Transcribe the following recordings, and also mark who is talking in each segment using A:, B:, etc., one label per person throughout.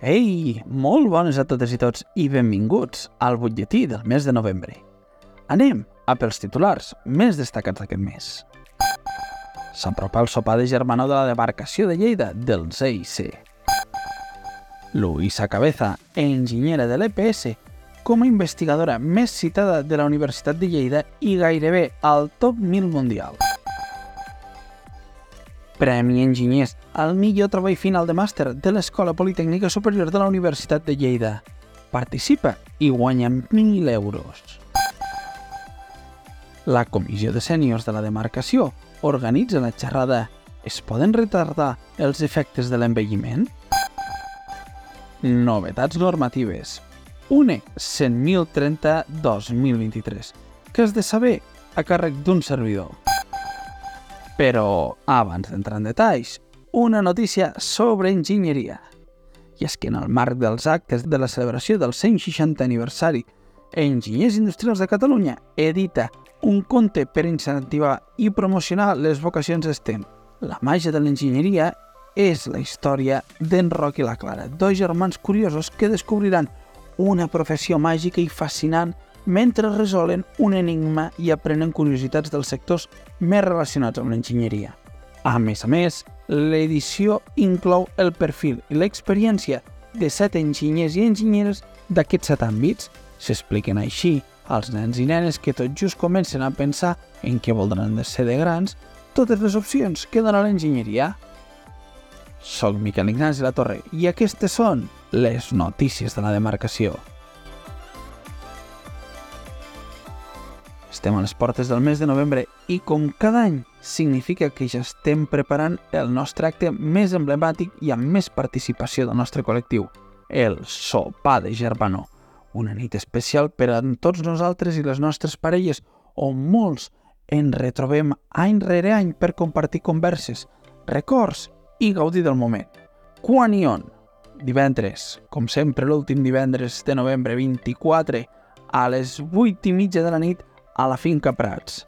A: Ei, molt bones a totes i tots i benvinguts al butlletí del mes de novembre. Anem a pels titulars més destacats d'aquest mes. S'apropa el sopar de germanor de la demarcació de Lleida del CIC. Luisa Cabeza, enginyera de l'EPS, com a investigadora més citada de la Universitat de Lleida i gairebé al top 1000 mundial. Premi Enginyers al millor treball final de màster de l'Escola Politècnica Superior de la Universitat de Lleida. Participa i guanya 1.000 euros. La Comissió de Sèniors de la Demarcació organitza la xerrada Es poden retardar els efectes de l'envelliment? Novetats normatives. UNE 100.030-2023, que has de saber a càrrec d'un servidor. Però, abans d'entrar en detalls, una notícia sobre enginyeria. I és que en el marc dels actes de la celebració del 160 aniversari, Enginyers Industrials de Catalunya edita un conte per incentivar i promocionar les vocacions STEM. La màgia de l'enginyeria és la història d'en Roc i la Clara, dos germans curiosos que descobriran una professió màgica i fascinant mentre resolen un enigma i aprenen curiositats dels sectors més relacionats amb l'enginyeria. A més a més, l'edició inclou el perfil i l'experiència de set enginyers i enginyeres d'aquests set àmbits. S'expliquen així als nens i nenes que tot just comencen a pensar en què voldran de ser de grans totes les opcions que dona l'enginyeria. Soc Miquel Ignasi La Torre i aquestes són les notícies de la demarcació. Estem a les portes del mes de novembre i, com cada any, significa que ja estem preparant el nostre acte més emblemàtic i amb més participació del nostre col·lectiu, el Sopar de Gerbanó. Una nit especial per a tots nosaltres i les nostres parelles, on molts ens retrobem any rere any per compartir converses, records i gaudir del moment. Quan i on? Divendres, com sempre l'últim divendres de novembre 24, a les 8 i mitja de la nit a la finca Prats.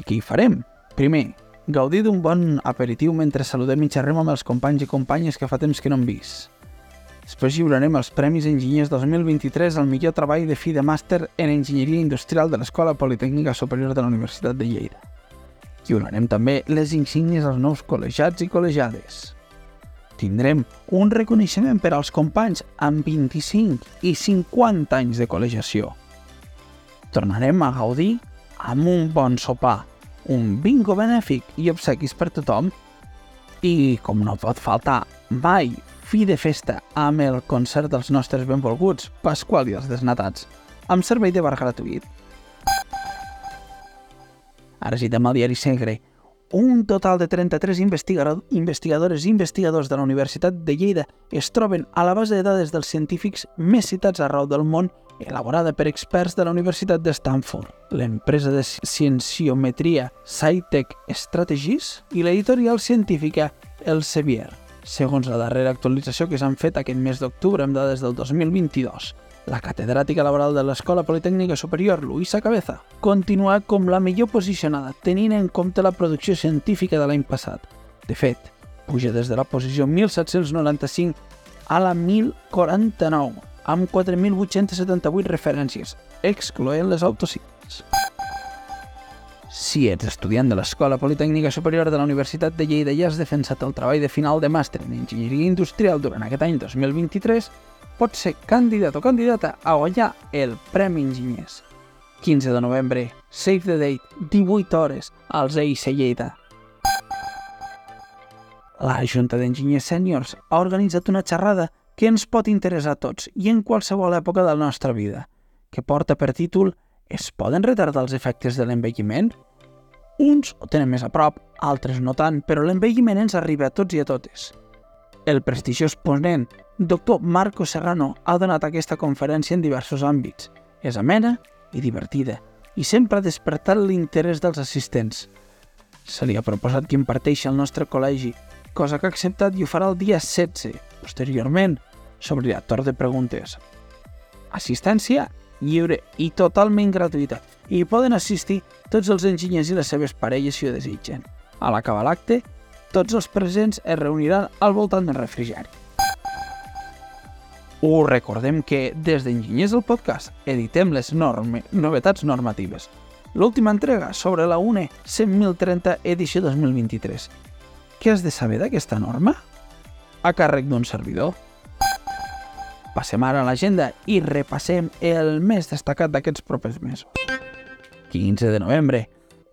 A: I què hi farem? Primer, gaudir d'un bon aperitiu mentre saludem i xerrem amb els companys i companyes que fa temps que no hem vist. Després lliurarem els Premis Enginyers 2023 al millor treball de fi de màster en Enginyeria Industrial de l'Escola Politècnica Superior de la Universitat de Lleida. Lliurarem també les insígnies als nous col·legiats i col·legiades. Tindrem un reconeixement per als companys amb 25 i 50 anys de col·legiació tornarem a gaudir amb un bon sopar, un bingo benèfic i obsequis per tothom. I, com no pot faltar mai, fi de festa amb el concert dels nostres benvolguts, Pasqual i els Desnatats, amb servei de bar gratuït. Ara citem al diari Segre. Un total de 33 investigador, investigadores i investigadors de la Universitat de Lleida es troben a la base de dades dels científics més citats arreu del món elaborada per experts de la Universitat de Stanford, l'empresa de cienciometria SciTech Strategies i l'editorial científica Elsevier. Segons la darrera actualització que s'han fet aquest mes d'octubre amb dades del 2022, la catedràtica laboral de l'Escola Politècnica Superior, Luisa Cabeza, continua com la millor posicionada, tenint en compte la producció científica de l'any passat. De fet, puja des de la posició 1795 a la 1049, amb 4.878 referències, excloent les autocicles. Si ets estudiant de l'Escola Politècnica Superior de la Universitat de Lleida i has defensat el treball de final de màster en Enginyeria Industrial durant aquest any 2023, pots ser candidat o candidata a guanyar el Premi Enginyers. 15 de novembre, Save the Date, 18 hores, als EIC Lleida. La Junta d'Enginyers Sèniors ha organitzat una xerrada que ens pot interessar a tots i en qualsevol època de la nostra vida, que porta per títol Es poden retardar els efectes de l'envelliment? Uns ho tenen més a prop, altres no tant, però l'envelliment ens arriba a tots i a totes. El prestigiós ponent, doctor Marco Serrano, ha donat aquesta conferència en diversos àmbits. És amena i divertida, i sempre ha despertat l'interès dels assistents. Se li ha proposat que imparteixi al nostre col·legi, cosa que ha acceptat i ho farà el dia 16. Posteriorment, s'obrirà torn de preguntes. Assistència lliure i totalment gratuïta i hi poden assistir tots els enginyers i les seves parelles si ho desitgen. A l'acabar l'acte, tots els presents es reuniran al voltant del refrigeri. Us recordem que des d'Enginyers del Podcast editem les norme, novetats normatives. L'última entrega sobre la UNE 100.030 edició 2023. Què has de saber d'aquesta norma? A càrrec d'un servidor. Passem ara a l'agenda i repassem el més destacat d'aquests propers mesos. 15 de novembre.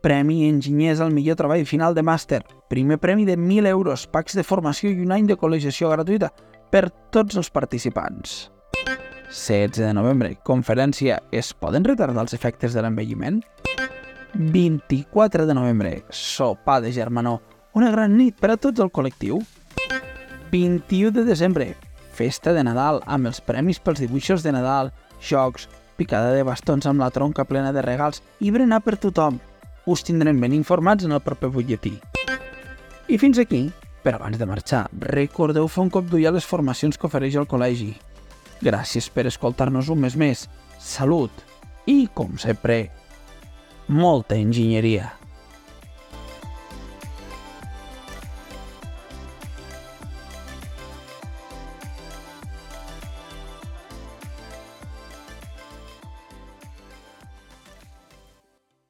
A: Premi Enginyers al millor treball final de màster. Primer premi de 1.000 euros, packs de formació i un any de col·legiació gratuïta per tots els participants. 16 de novembre. Conferència Es poden retardar els efectes de l'envelliment? 24 de novembre. Sopar de germanor. Una gran nit per a tots el col·lectiu. 21 de desembre. Festa de Nadal amb els premis pels dibuixos de Nadal, jocs, picada de bastons amb la tronca plena de regals i berenar per tothom. Us tindrem ben informats en el proper butlletí. I fins aquí, però abans de marxar, recordeu fer un cop d'ull a les formacions que ofereix el col·legi. Gràcies per escoltar-nos un mes més. Salut! I, com sempre, molta enginyeria.